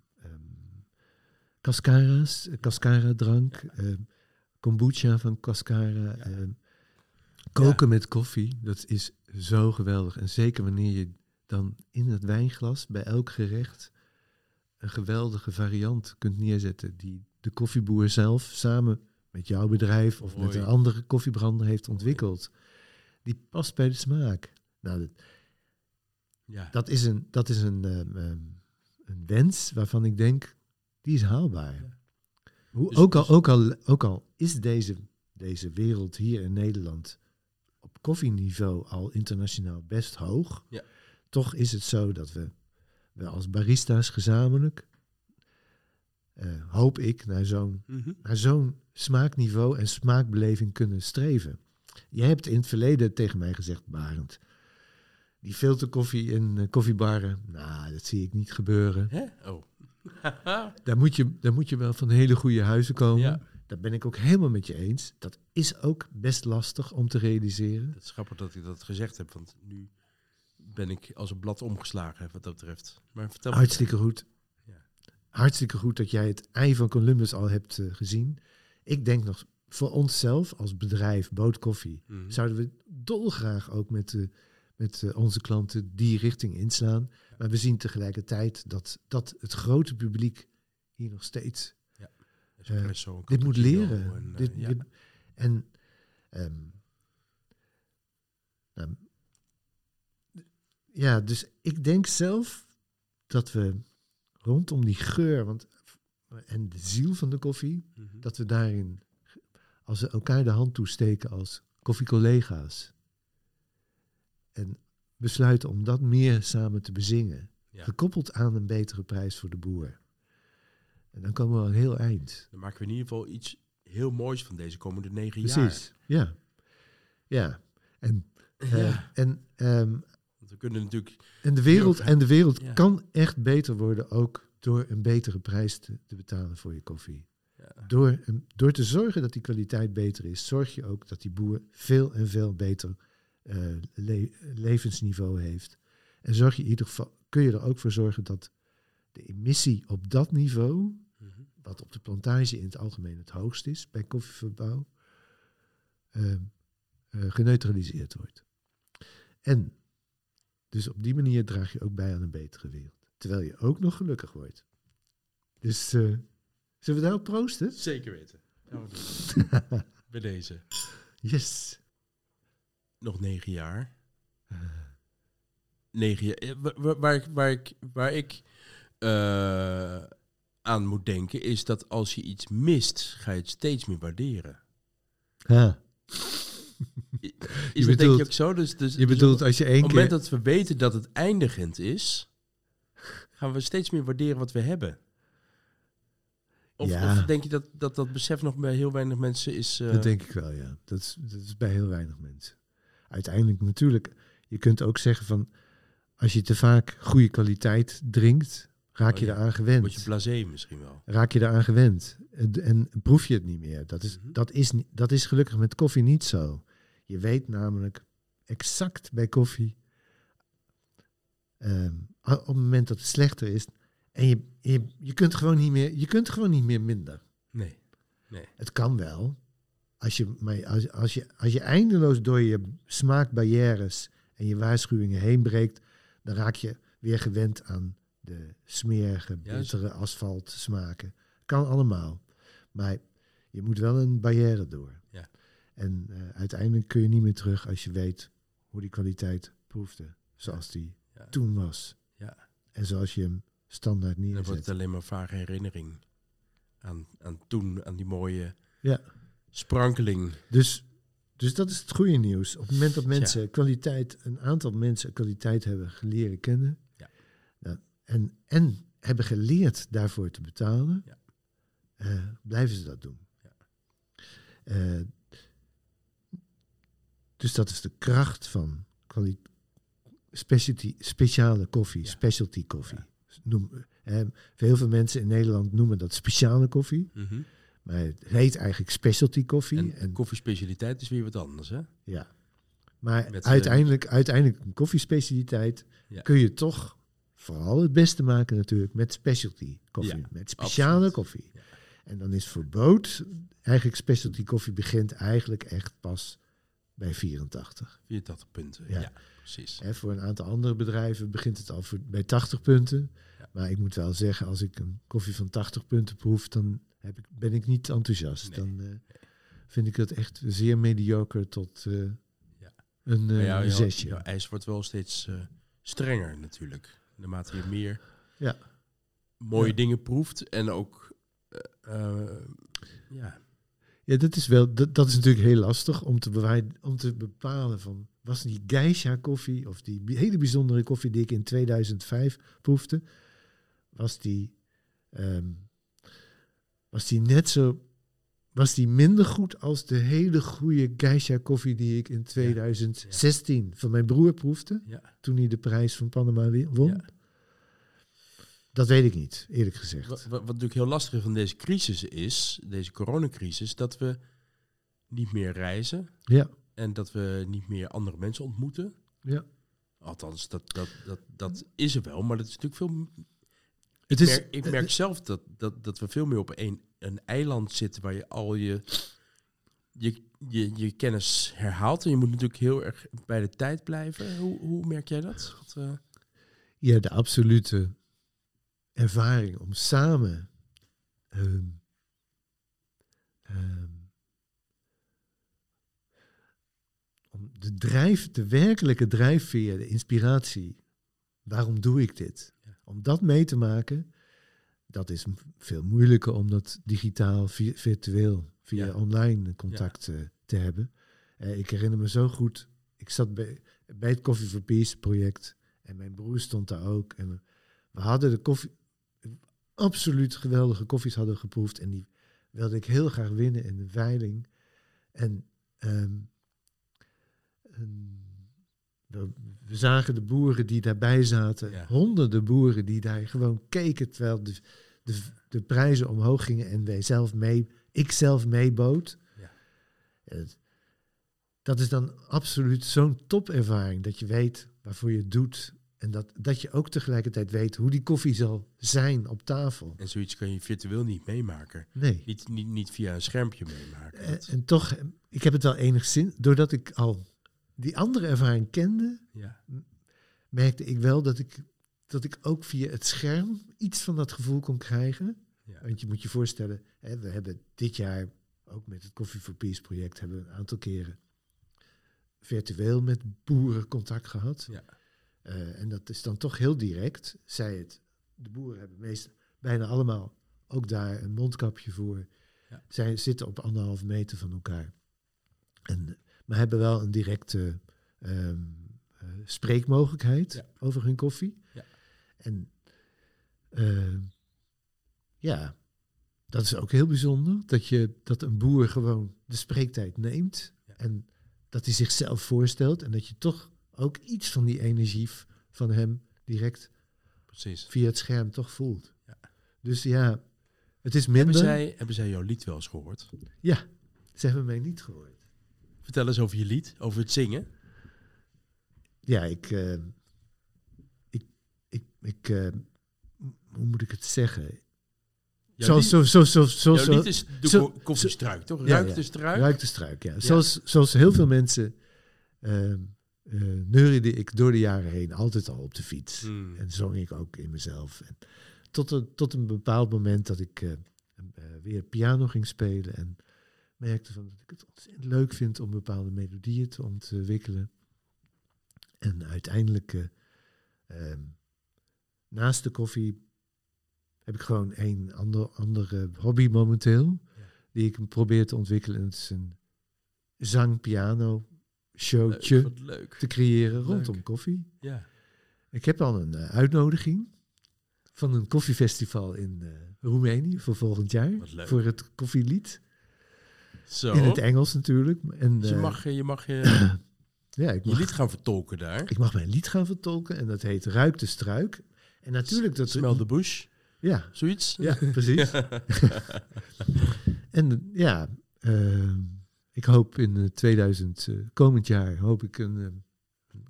Cascara's, eh, cascara drank, eh, kombucha van cascara, eh, koken met koffie, dat is zo geweldig. En zeker wanneer je dan in het wijnglas bij elk gerecht een geweldige variant kunt neerzetten die de koffieboer zelf samen met jouw bedrijf of met een andere koffiebrander heeft ontwikkeld. Die past bij de smaak. Nou, dat, ja. dat is een, dat is een, ehm, ehm, een wens waarvan ik denk, die is haalbaar. Hoe, Dus- ook, al, dus- ook, al, ook al is deze, deze wereld hier in Nederland op koffieniveau al internationaal best hoog, Ja. toch is het zo dat we, we als barista's gezamenlijk, eh, hoop ik, naar zo'n Mhm. naar zo'n smaakniveau en smaakbeleving kunnen streven. Je hebt in het verleden tegen mij gezegd, Barend, die filterkoffie in eh, koffiebarren, nou, dat zie ik niet gebeuren. Hè? Oh. Daar moet je, daar moet je wel van hele goede huizen komen. ja, Dat ben ik ook helemaal met je eens. Dat is ook best lastig om te realiseren. het is grappig dat ik dat gezegd heb, want nu ben ik als een blad omgeslagen wat dat betreft. Maar vertel me- Hartstikke goed. Ja. Hartstikke goed dat jij het ei van Columbus al hebt eh, gezien. Ik denk nog, voor onszelf als bedrijf Boot Koffie, Mhm. zouden we dolgraag ook met, eh, met eh, onze klanten die richting inslaan. Maar we zien tegelijkertijd dat, dat het grote publiek hier nog steeds Espresso, een dit moet leren. En, eh, dit, ja. dit- en ehm, nou, ja, dus ik denk zelf dat we rondom die geur want, en de ziel van de koffie, Mhm. dat we daarin, als we elkaar de hand toesteken als koffiecollega's en besluiten om dat meer samen te bezingen, Ja. gekoppeld aan een betere prijs voor de boer. En dan komen we al een heel eind. Dan maken we in ieder geval iets heel moois van deze komende negen Precies, ja. Ja. En, jaar. eh, en, ehm, want we kunnen natuurlijk... en de wereld, en de wereld Ja. kan echt beter worden ook door een betere prijs te, te betalen voor je koffie. Ja. Door, door te zorgen dat die kwaliteit beter is, zorg je ook dat die boer veel en veel beter eh, le- levensniveau heeft. En zorg je in ieder geval, kun je er ook voor zorgen dat de emissie op dat niveau, Mhm. wat op de plantage in het algemeen het hoogst is bij koffieverbouw, ehm, eh, geneutraliseerd wordt. En dus op die manier draag je ook bij aan een betere wereld. Terwijl je ook nog gelukkig wordt. Dus eh, zullen we daarop proosten? Zeker weten. Bij deze. Yes. Nog negen jaar. Negen jaar. eh, wa- wa- Waar, ik- waar ik, waar ik eh, aan moet denken is dat als je iets mist, ga je het steeds meer waarderen. Ha. Is Je dat denk bedoelt- je ook zo? Dus, dus, Je dus bedoelt op, als je op één het moment keer... dat we weten dat het eindigend is, gaan we steeds meer waarderen wat we hebben. Of, Ja. of denk je dat, dat dat besef nog bij heel weinig mensen is? eh, Dat denk ik wel, ja. Dat is, dat is bij heel weinig mensen. Uiteindelijk natuurlijk, je kunt ook zeggen van... als je te vaak goede kwaliteit drinkt, raak Oh je ja, eraan Word gewend. je blasé misschien wel. raak je eraan gewend. En, en proef je het niet meer. Dat is, Mhm. dat, is, dat is gelukkig met koffie niet zo. Je weet namelijk exact bij koffie... ehm, op het moment dat het slechter is... En je, je, je kunt gewoon niet meer, je kunt gewoon niet meer minder. Nee. Het kan wel. Als je, maar als, als, je, als je eindeloos door je smaakbarrières en je waarschuwingen heen breekt, dan raak je weer gewend aan de smerige, bittere asfalt smaken. Kan allemaal. Maar je moet wel een barrière door. Ja. En eh, uiteindelijk kun je niet meer terug als je weet hoe die kwaliteit proefde. Zoals die Ja. toen was. Ja. En zoals je hem standaard Dan wordt neerzet. het alleen maar vage herinnering aan, aan toen, aan die mooie Ja. Sprankeling. Dus, dus dat is het goede nieuws. Op het moment dat mensen kwaliteit, een aantal mensen kwaliteit hebben leren kennen. Ja. nou, en, en hebben geleerd daarvoor te betalen. Ja. eh, blijven ze dat doen. Ja. Eh, dus dat is de kracht van specialty, speciale koffie, Ja. specialty koffie. Ja. Noem, eh, heel veel mensen in Nederland noemen dat speciale koffie. Mhm. Maar het heet eigenlijk specialty koffie. En, En, koffiespecialiteit is weer wat anders, hè? ja. Maar Met, uiteindelijk, uiteindelijk een koffiespecialiteit Ja. kun je toch vooral het beste maken natuurlijk met specialty koffie. Ja, met speciale absoluut. koffie. Ja. En dan is voor boot eigenlijk specialty koffie begint eigenlijk echt pas bij 84. 84 punten. Ja. Ja, precies. Hè, voor een aantal andere bedrijven begint het al voor, bij 80 punten. Maar ik moet wel zeggen, als ik een koffie van 80 punten proef, dan heb ik, ben ik niet enthousiast. Nee. Dan eh, vind ik het echt zeer mediocre tot eh, Ja. een, Maar ja, een zesje. jouw eis wordt wel steeds eh, strenger natuurlijk. Naarmate je meer Ja. mooie Ja. dingen proeft en ook... ja, Ja, dat is wel, dat, dat is natuurlijk heel lastig om te, bewijden, om te bepalen van, was die geisha koffie of die hele bijzondere koffie die ik in 2005 proefde, was die, ehm, was die net zo, was die minder goed als de hele goede geisha koffie die ik in 2016 van mijn broer proefde, ja. toen hij de prijs van Panama won? Ja. Dat weet ik niet, eerlijk gezegd. Wat, wat natuurlijk heel lastig is van deze crisis is, deze coronacrisis, dat we niet meer reizen Ja, en dat we niet meer andere mensen ontmoeten. ja. Althans, dat, dat, dat, dat is er wel, maar dat is natuurlijk veel Het Ik merk, ik merk zelf dat, dat, dat we veel meer op een, een eiland zitten waar je al je, je, je, je kennis herhaalt. En je moet natuurlijk heel erg bij de tijd blijven. Hoe, hoe merk jij dat? Wat, eh, Ja, de absolute ervaring om samen ehm, ehm, om de drijf, de werkelijke drijfveer, de inspiratie, waarom doe ik dit? Om dat mee te maken, dat is veel moeilijker om dat digitaal, vi- virtueel, via Ja. online contact eh, te hebben. Eh, ik herinner me zo goed, ik zat bij, bij het Coffee for Peace project en mijn broer stond daar ook. En we, we hadden de koffie, absoluut geweldige koffies hadden geproefd. En die wilde ik heel graag winnen in de veiling. En, ehm, en we, zagen de boeren die daarbij zaten. Ja. Honderden boeren die daar gewoon keken terwijl de, de, de prijzen omhoog gingen. En wij zelf mee, ik zelf meeboot. Ja. Dat is dan absoluut zo'n topervaring. Dat je weet waarvoor je het doet. En dat, dat je ook tegelijkertijd weet hoe die koffie zal zijn op tafel. en zoiets kan je virtueel niet meemaken. Nee. Niet, niet, niet via een schermpje meemaken. En, Dat- en toch, eh, ik heb het wel enigszins, doordat ik al die andere ervaring kende, ja, merkte ik wel dat ik, dat ik ook via het scherm iets van dat gevoel kon krijgen. ja, Want je moet je voorstellen, hè, we hebben dit jaar ook met het Coffee for Peace project hebben we een aantal keren virtueel met boeren contact gehad. Ja. Eh, en dat is dan toch heel direct. Zij het, de boeren hebben meest, bijna allemaal ook daar een mondkapje voor. Ja. Zij zitten op anderhalf meter van elkaar. En, maar hebben wel een directe ehm, eh, spreekmogelijkheid Ja. over hun koffie. Ja. En eh, ja, dat is ook heel bijzonder. Dat, je, dat een boer gewoon de spreektijd neemt. Ja. En dat hij zichzelf voorstelt. En dat je toch ook iets van die energie van hem direct precies. via het scherm toch voelt. Ja. Dus ja, het is Hebben minder. zij, hebben zij jouw lied wel eens gehoord? Ja, ze hebben mij niet gehoord. Vertel eens over je lied, over het zingen. Ja, ik, eh, ik, ik, ik eh, hoe moet ik het zeggen? Jouw zoals, lied- zo, zo, zo, zo, lied is de zo- ko- koffiestruik, toch? Ruik ja. de struik? Ruik de struik, ja. Zoals, zoals heel veel mensen eh, neuriede ik door de jaren heen altijd al op de fiets. Hmm. En zong ik ook in mezelf. En tot, een, tot een bepaald moment dat ik weer piano ging spelen. En merkte van dat ik het ontzettend leuk vind om bepaalde melodieën te ontwikkelen. En uiteindelijk, eh, ehm, naast de koffie, heb ik gewoon een ander, andere hobby momenteel. Ja. Die ik probeer te ontwikkelen. En het is een zang-piano showtje leuk. te creëren Leuk. rondom koffie. Ja. Ik heb al een eh, uitnodiging van een koffiefestival in eh, Roemenië voor volgend jaar. Voor het koffielied. Zo. In het Engels natuurlijk. En, Dus je eh, mag, je, mag je, ja, ik, je lied gaan vertolken daar. ik mag mijn lied gaan vertolken en dat heet Ruik de Struik. En natuurlijk dat... Smell the bush, Ja, zoiets. ja, precies. En eh, ja, eh, ik hoop in eh, 2000, eh, komend jaar, hoop ik een, eh, een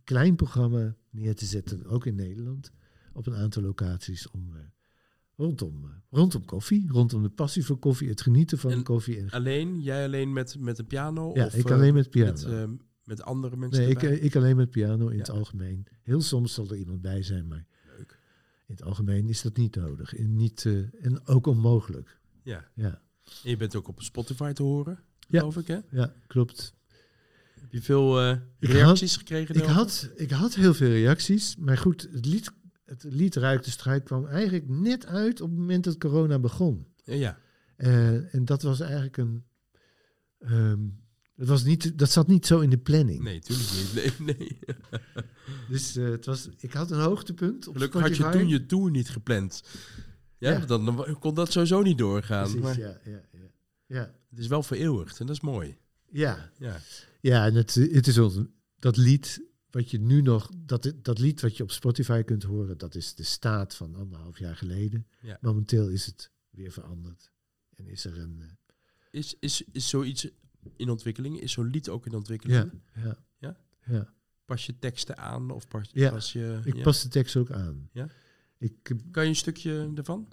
klein programma neer te zetten, ook in Nederland, op een aantal locaties om eh, rondom, eh, rondom koffie, rondom de passie voor koffie, het genieten van En koffie. En, Alleen, jij alleen met, met een piano? ja, of, ik eh, alleen met piano. Met, eh, met andere mensen nee, ik, ik alleen met piano in het algemeen. Heel soms zal er iemand bij zijn, maar Leuk. in het algemeen is dat niet nodig. En, niet, en ook onmogelijk. Ja. Ja, En je bent ook op Spotify te horen, Ja. geloof ik, hè? ja klopt. Heb je veel Ik reacties gekregen? Ik had, ik had heel veel reacties, maar goed, het lied, het lied Ruik de Struik kwam eigenlijk net uit op het moment dat corona begon. Ja. Eh, en dat was eigenlijk een. ehm, dat, was niet, dat zat niet zo in de planning. Nee, tuurlijk niet. Nee, nee. Dus eh, het was, ik had een hoogtepunt op Gelukkig had je toen je tour niet gepland. Ja, Ja. Dan, dan kon dat sowieso niet doorgaan. Precies, maar ja, ja, ja. Ja, Het is wel vereeuwigd en dat is mooi. ja. Ja. ja en het, het is ons, dat lied wat je nu nog, dat, dat lied wat je op Spotify kunt horen, dat is de staat van anderhalf jaar geleden. Ja. Momenteel is het weer veranderd. En is er een, eh, Is, is, is zoiets in ontwikkeling? Is zo'n lied ook in ontwikkeling? ja, ja, Ja? ja. Pas je teksten aan of pas, Ja, pas je... Ik pas de tekst ook aan. Ja? Ik, eh, Kan je een stukje ervan?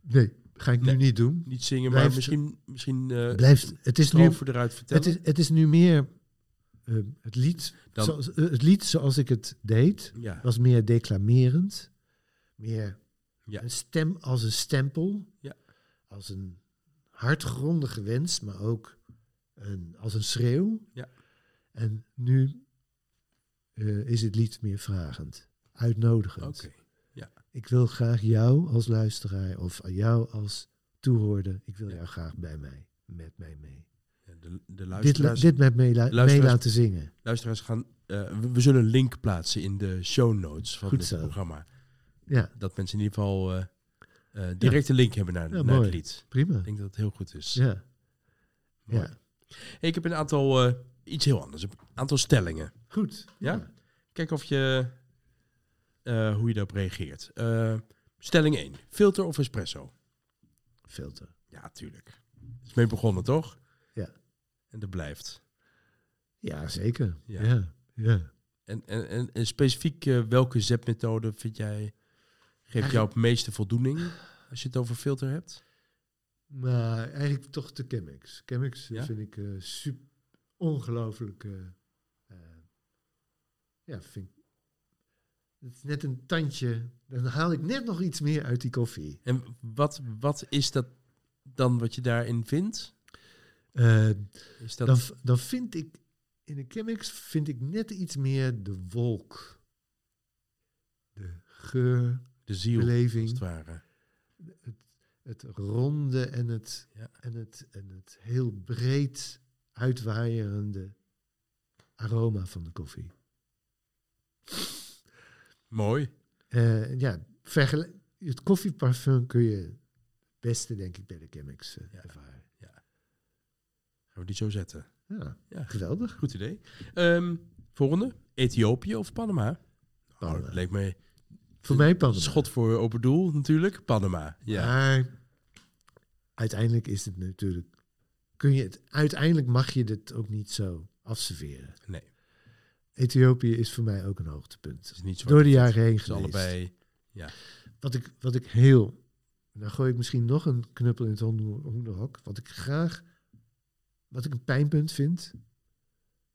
nee, ga ik Nee. nu niet doen. Niet zingen, Blijft- maar misschien, misschien eh Blijft, het is nu, eruit vertellen. het is, het is nu meer eh, het lied, Dan- zoals, eh, het lied zoals ik het deed, ja. was meer declamerend, meer Ja. een stem als een stempel, Ja. als een hartgrondige wens, maar ook een, als een schreeuw. Ja. En nu eh, is het lied meer vragend, uitnodigend. Oké. Ik wil graag jou als luisteraar of jou als toehoorder, ik wil Ja. jou graag bij mij, met mij mee. Ja, De, de Dit, luisteraars, dit met mee, la- mee luisteraars- laten zingen. luisteraars gaan... eh, we, we zullen een link plaatsen in de show notes van Goed dit zo. programma. Ja, Dat mensen in ieder geval eh, eh, direct een link hebben naar, Ja, naar het lied. prima. Ik denk dat het heel goed is. Ja, Mooi. ja. Hey, ik heb een aantal... iets heel anders. Een aantal stellingen. goed. Ja? Kijk of je... hoe je daarop reageert. Stelling 1. Filter of espresso? Filter. Ja, tuurlijk. is mee begonnen, toch? En dat blijft. Ja, zeker. Ja. Ja, ja. En, en, en, en specifiek eh, welke zetmethode vind jij... Geeft jou het meeste voldoening als je het over filter hebt? Maar eigenlijk toch de Chemex. Chemex Ja? vind ik eh super ongelooflijk. eh, ja, vind ik. Het is net een tandje. Dan haal ik net nog iets meer uit die koffie. En wat, wat is dat dan wat je daarin vindt? Eh, Is dat... dan, dan vind ik in de Chemex vind ik net iets meer de wolk. De geur, de ziel, beleving. het ware. het, het ronde en het, Ja. en, het, en het heel breed uitwaaierende aroma van de koffie. Mooi. Eh, ja, het koffieparfum kun je het beste, denk ik, bij de Chemex eh, Ja. ervaren. Gaan we die zo zetten. Ja, Ja. geweldig. Goed idee. Ehm, volgende. Ethiopië of Panama? Panama. Oh, dat leek me Voor mij Panama. schot voor open doel natuurlijk. Panama. Ja. Maar uiteindelijk is het natuurlijk... Kun je het, uiteindelijk mag je dit ook niet zo afserveren. Nee. Ethiopië is voor mij ook een hoogtepunt. Is niet zo. Door de jaren heen geweest. allebei. wat, ik, wat ik heel... Dan gooi ik misschien nog een knuppel in het hoenderhok. Wat ik graag... Wat ik een pijnpunt vind...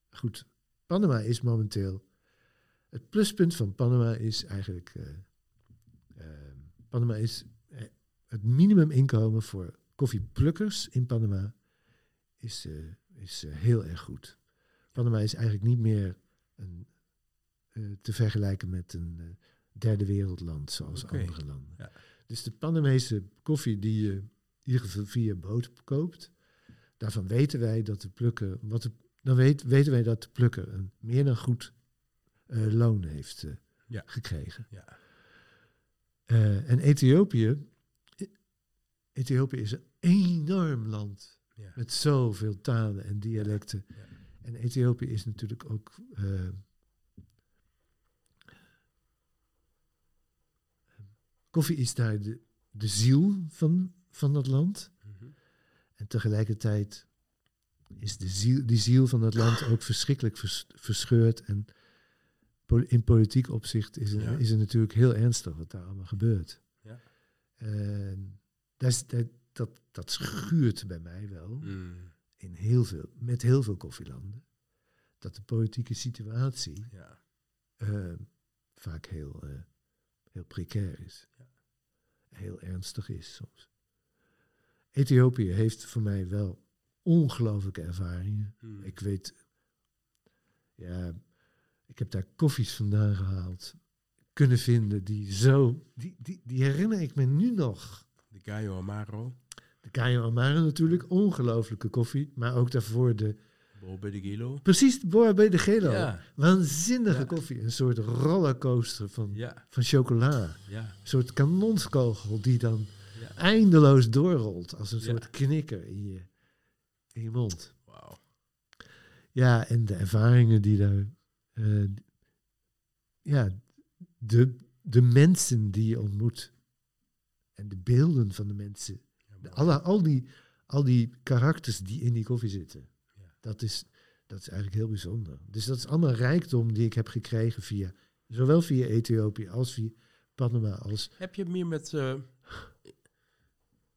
Goed, Panama is momenteel... Het pluspunt van Panama is eigenlijk... eh, eh, Panama is... eh, het minimuminkomen voor koffieplukkers in Panama is, eh, is heel erg goed. Panama is eigenlijk niet meer een, te vergelijken met een derde wereldland zoals andere landen. ja. Dus de Panamese koffie die je in ieder geval via boot koopt, daarvan weten wij dat de plukker, wat de, dan weet, weten wij dat de plukker een meer dan goed eh, loon heeft eh, Ja. gekregen. Ja. Eh, en Ethiopië, Ethiopië is een enorm land Ja. met zoveel talen en dialecten. En Ethiopië is natuurlijk ook. koffie is daar de, de ziel van, van dat land. En tegelijkertijd is de ziel, die ziel van dat land ook verschrikkelijk vers- verscheurd. En in politiek opzicht is, er- Ja. is het natuurlijk heel ernstig wat daar allemaal gebeurt. Ja. En dat, is, dat, dat, dat schuurt bij mij wel Mm, in heel veel, met heel veel koffielanden, dat de politieke situatie ja. eh, vaak heel, eh, heel precair is. Ja. Heel ernstig is soms. Ethiopië heeft voor mij wel ongelooflijke ervaringen. Mm. Ik weet, ja, ik heb daar koffies vandaan gehaald, kunnen vinden die zo, die, die, die herinner ik me nu nog. De Gaio Amaro, De Cayo Amaro natuurlijk, ongelooflijke koffie, maar ook daarvoor de, Bo bij de Gilo. precies bij de Gelo. Ja, Waanzinnige Ja. koffie, een soort rollercoaster van, ja, van chocola. ja. Een soort kanonskogel die dan. Eindeloos doorrolt als een Ja. soort knikker in je, in je mond. Wauw. Ja, en de ervaringen die daar. eh, ja, de, de mensen die je ontmoet. En de beelden van de mensen. Ja, alle, al, die, al die karakters die in die koffie zitten. Ja. Dat, is, dat is eigenlijk heel bijzonder. Dus dat is allemaal rijkdom die ik heb gekregen via. Zowel via Ethiopië als via Panama. Als, Heb je meer met... eh,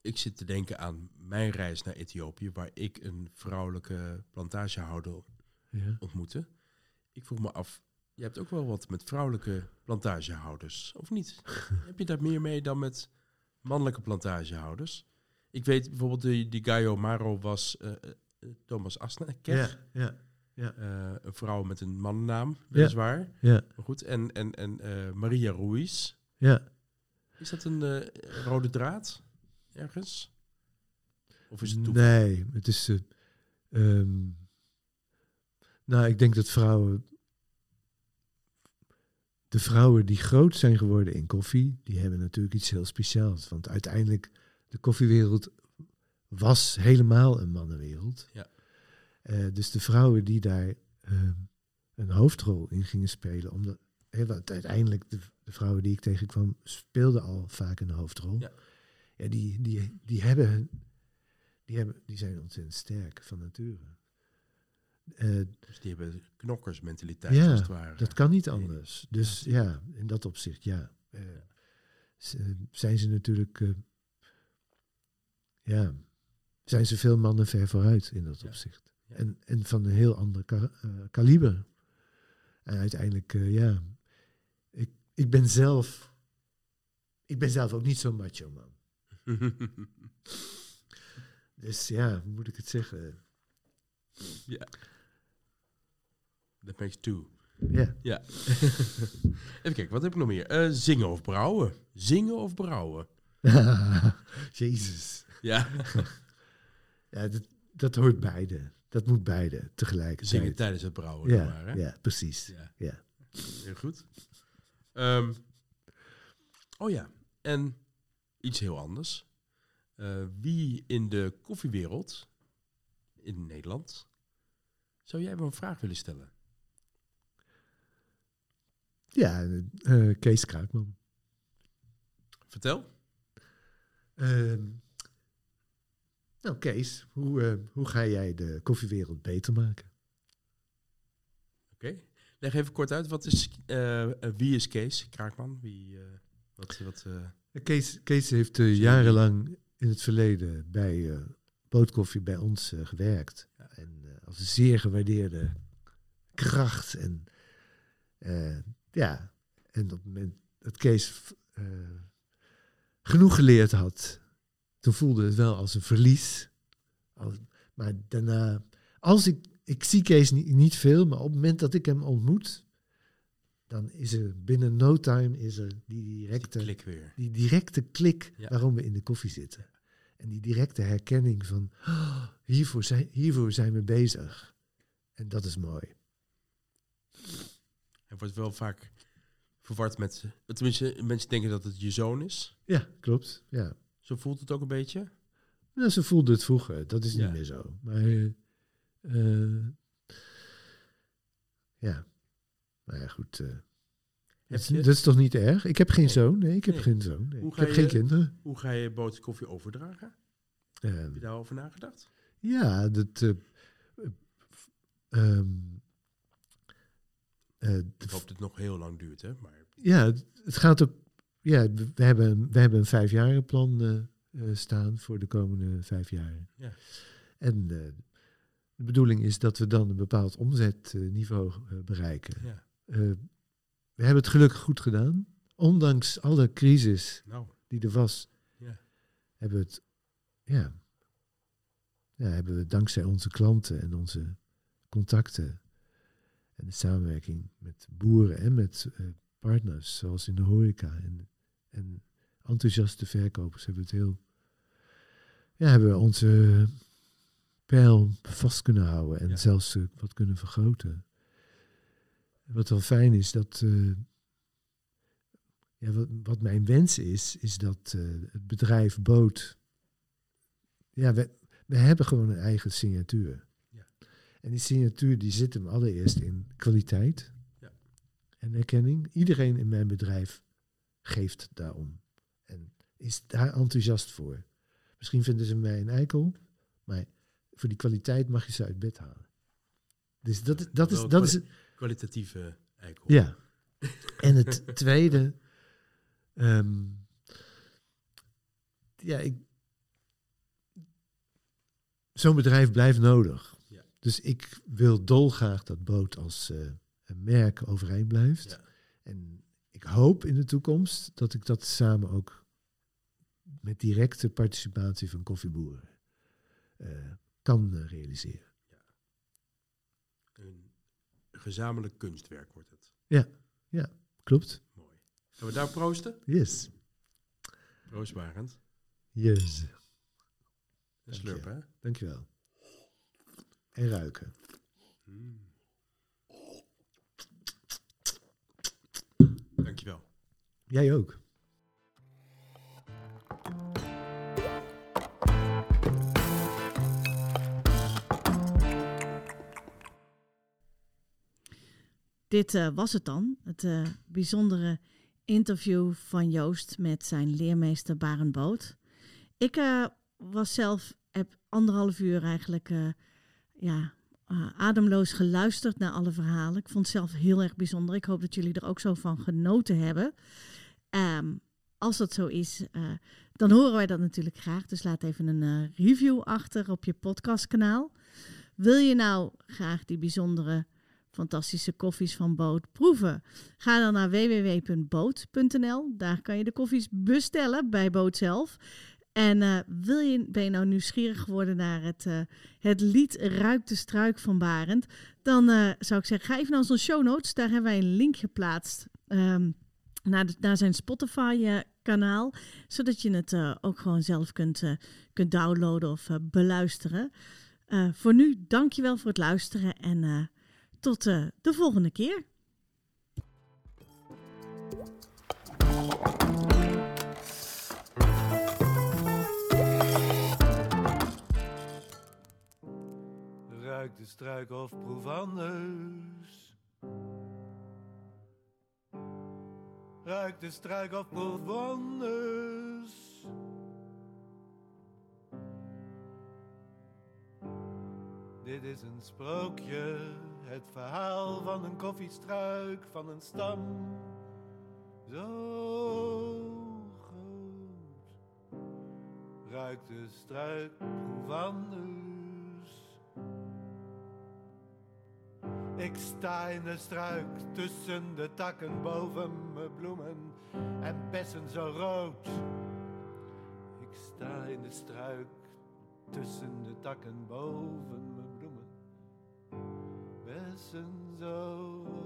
ik zit te denken aan mijn reis naar Ethiopië, waar ik een vrouwelijke plantagehouder ja. ontmoette. Ik vroeg me af, je hebt ook wel wat met vrouwelijke plantagehouders, of niet? Heb je daar meer mee dan met mannelijke plantagehouders? Ik weet bijvoorbeeld, die, die Gaio Maro was eh, eh, Thomas Asneker. ja, ja, Eh, een vrouw met een mannennaam, weliswaar. ja, Maar goed, en, en, en Maria Ruiz. ja. Is dat een rode draad ergens? Of is het toeval? Nee, het is. ehm, nou, ik denk dat vrouwen. De vrouwen die groot zijn geworden in koffie, die hebben natuurlijk iets heel speciaals. Want uiteindelijk, de koffiewereld was helemaal een mannenwereld. Ja. Eh, dus de vrouwen die daar ehm, een hoofdrol in gingen spelen, omdat want uiteindelijk de, de vrouwen die ik tegenkwam speelden al vaak een hoofdrol. Ja. Ja, die, die, die hebben die, hebben, die zijn ontzettend sterk van nature. Eh, Dus die hebben knokkersmentaliteit, Ja, als het ware. dat kan niet anders. Dus ja, in dat opzicht, ja. eh, zijn ze natuurlijk, eh, ja, zijn ze veel mannen ver vooruit in dat Ja. opzicht. En, en van een heel ander ka- kaliber. En uiteindelijk, ja, ik, ik ben zelf, ik ben zelf ook niet zo'n macho man. Dus ja, hoe moet ik het zeggen? ja. That makes two. Ja. Ja. Even kijken, wat heb ik nog meer? Eh, zingen of brouwen? Zingen of brouwen? Jezus. Ja, Ja, dat, dat hoort beide. Dat moet beide tegelijkertijd. zingen tijdens het brouwen. Ja, maar, hè? ja, precies. Ja. Ja. Heel goed. Ehm, oh ja, en iets heel anders. Eh, wie in de koffiewereld in Nederland zou jij een vraag willen stellen? Ja, eh, Kees Kruikman. Vertel. Ehm, nou, Kees, hoe, eh, hoe ga jij de koffiewereld beter maken? Oké. Leg even kort uit, wat is, wie is Kees Kraakman? Wie, Wat, wat, Kees, Kees heeft eh, jarenlang in het verleden bij eh Bootkoffie bij ons eh, gewerkt. Ja. En als een zeer gewaardeerde kracht. En ja, en op het moment dat Kees genoeg geleerd had, toen voelde het wel als een verlies. Als- maar daarna, als ik, ik zie Kees niet, niet veel, maar op het moment dat ik hem ontmoet, dan is er binnen no time is er die directe klik weer. die directe klik Ja. waarom we in de koffie zitten. En die directe herkenning van "Oh, hiervoor, zijn, hiervoor zijn we bezig. En dat is mooi. Hij wordt wel vaak verward met... Tenminste, mensen denken dat het je zoon is. Ja, klopt. Ja. Zo voelt het ook een beetje. Nou, ze voelde het vroeger. Dat is Ja. niet meer zo. Maar eh, ja. Nou ja, goed. eh, dat, is, je- dat is toch niet erg? Ik heb geen Nee. zoon. Nee, ik heb Nee. geen zoon. Nee. Hoe Ik heb je- geen kinderen. Hoe ga je boot koffie overdragen? Heb je daarover nagedacht? Ja, dat. eh, eh, ehm, eh, Ik hoop dat het nog heel lang duurt, hè? Maar Ja, het, gaat ook. Ja, we hebben, we hebben een vijfjarenplan eh, staan voor de komende vijf jaar. Ja. En de bedoeling is dat we dan een bepaald omzetniveau bereiken. ja, we hebben het gelukkig goed gedaan. Ondanks alle crisis nou, die er was, Ja. hebben we het. Ja, ja, hebben we dankzij onze klanten en onze contacten en de samenwerking met boeren en met eh, partners, zoals in de horeca en, en enthousiaste verkopers, hebben we het heel. Ja, hebben we onze pijl vast kunnen houden en Ja. zelfs eh, wat kunnen vergroten. Wat wel fijn is, dat. eh, ja, wat, wat mijn wens is, is dat eh, het bedrijf Boot. Ja, we, we hebben gewoon een eigen signatuur. Ja. En die signatuur die zit hem allereerst in kwaliteit Ja. en erkenning. Iedereen in mijn bedrijf geeft daarom. En is daar enthousiast voor. Misschien vinden ze mij een eikel, maar voor die kwaliteit mag je ze uit bed halen. Dus dat, is- dat, is, dat is kwalitatieve eikel. ja. En het tweede. ehm, ja, ik. Zo'n bedrijf blijft nodig. Ja. Dus ik wil dolgraag dat boot als eh, een merk overeind blijft. Ja. En ik hoop in de toekomst dat ik dat samen ook met directe participatie van koffieboeren eh, kan eh, realiseren. Een gezamenlijk kunstwerk wordt het. Klopt? Mooi. Gaan we daar proosten? Yes. Proost, Barend. Yes. En Dank je. slurpen, hè? Dankjewel. En ruiken. Mm. Dankjewel. Jij ook. Dit eh, was het dan. Het eh, bijzondere interview van Joost met zijn leermeester Barend Boot. Ik eh, was zelf, heb anderhalf uur eigenlijk ja, ademloos geluisterd naar alle verhalen. Ik vond het zelf heel erg bijzonder. Ik hoop dat jullie er ook zo van genoten hebben. Ehm, als dat zo is, dan horen wij dat natuurlijk graag. Dus laat even een review achter op je podcastkanaal. Wil je nou graag die bijzondere fantastische koffies van Boot proeven? Ga dan naar www.boot.nl. Daar kan je de koffies bestellen bij Boot zelf. En eh, wil je, ben je nou nieuwsgierig geworden naar het, eh, het lied Ruik de Struik van Barend? Dan eh, zou ik zeggen, ga even naar onze show notes. Daar hebben wij een link geplaatst ehm, naar, naar zijn Spotify-kanaal. zodat je het ook gewoon zelf kunt, kunt downloaden of beluisteren. Voor nu, dankjewel voor het luisteren en tot eh, de volgende keer. Ruik de struik of proef anders. Ruik de struik of proef anders. Dit is een sprookje, het verhaal van een koffiestruik, van een stam. Zo ruikt de struik proef anders. Ik sta in de struik tussen de takken boven mijn bloemen en bessen zo rood. Ik sta in de struik tussen de takken boven mijn bloemen, bessen zo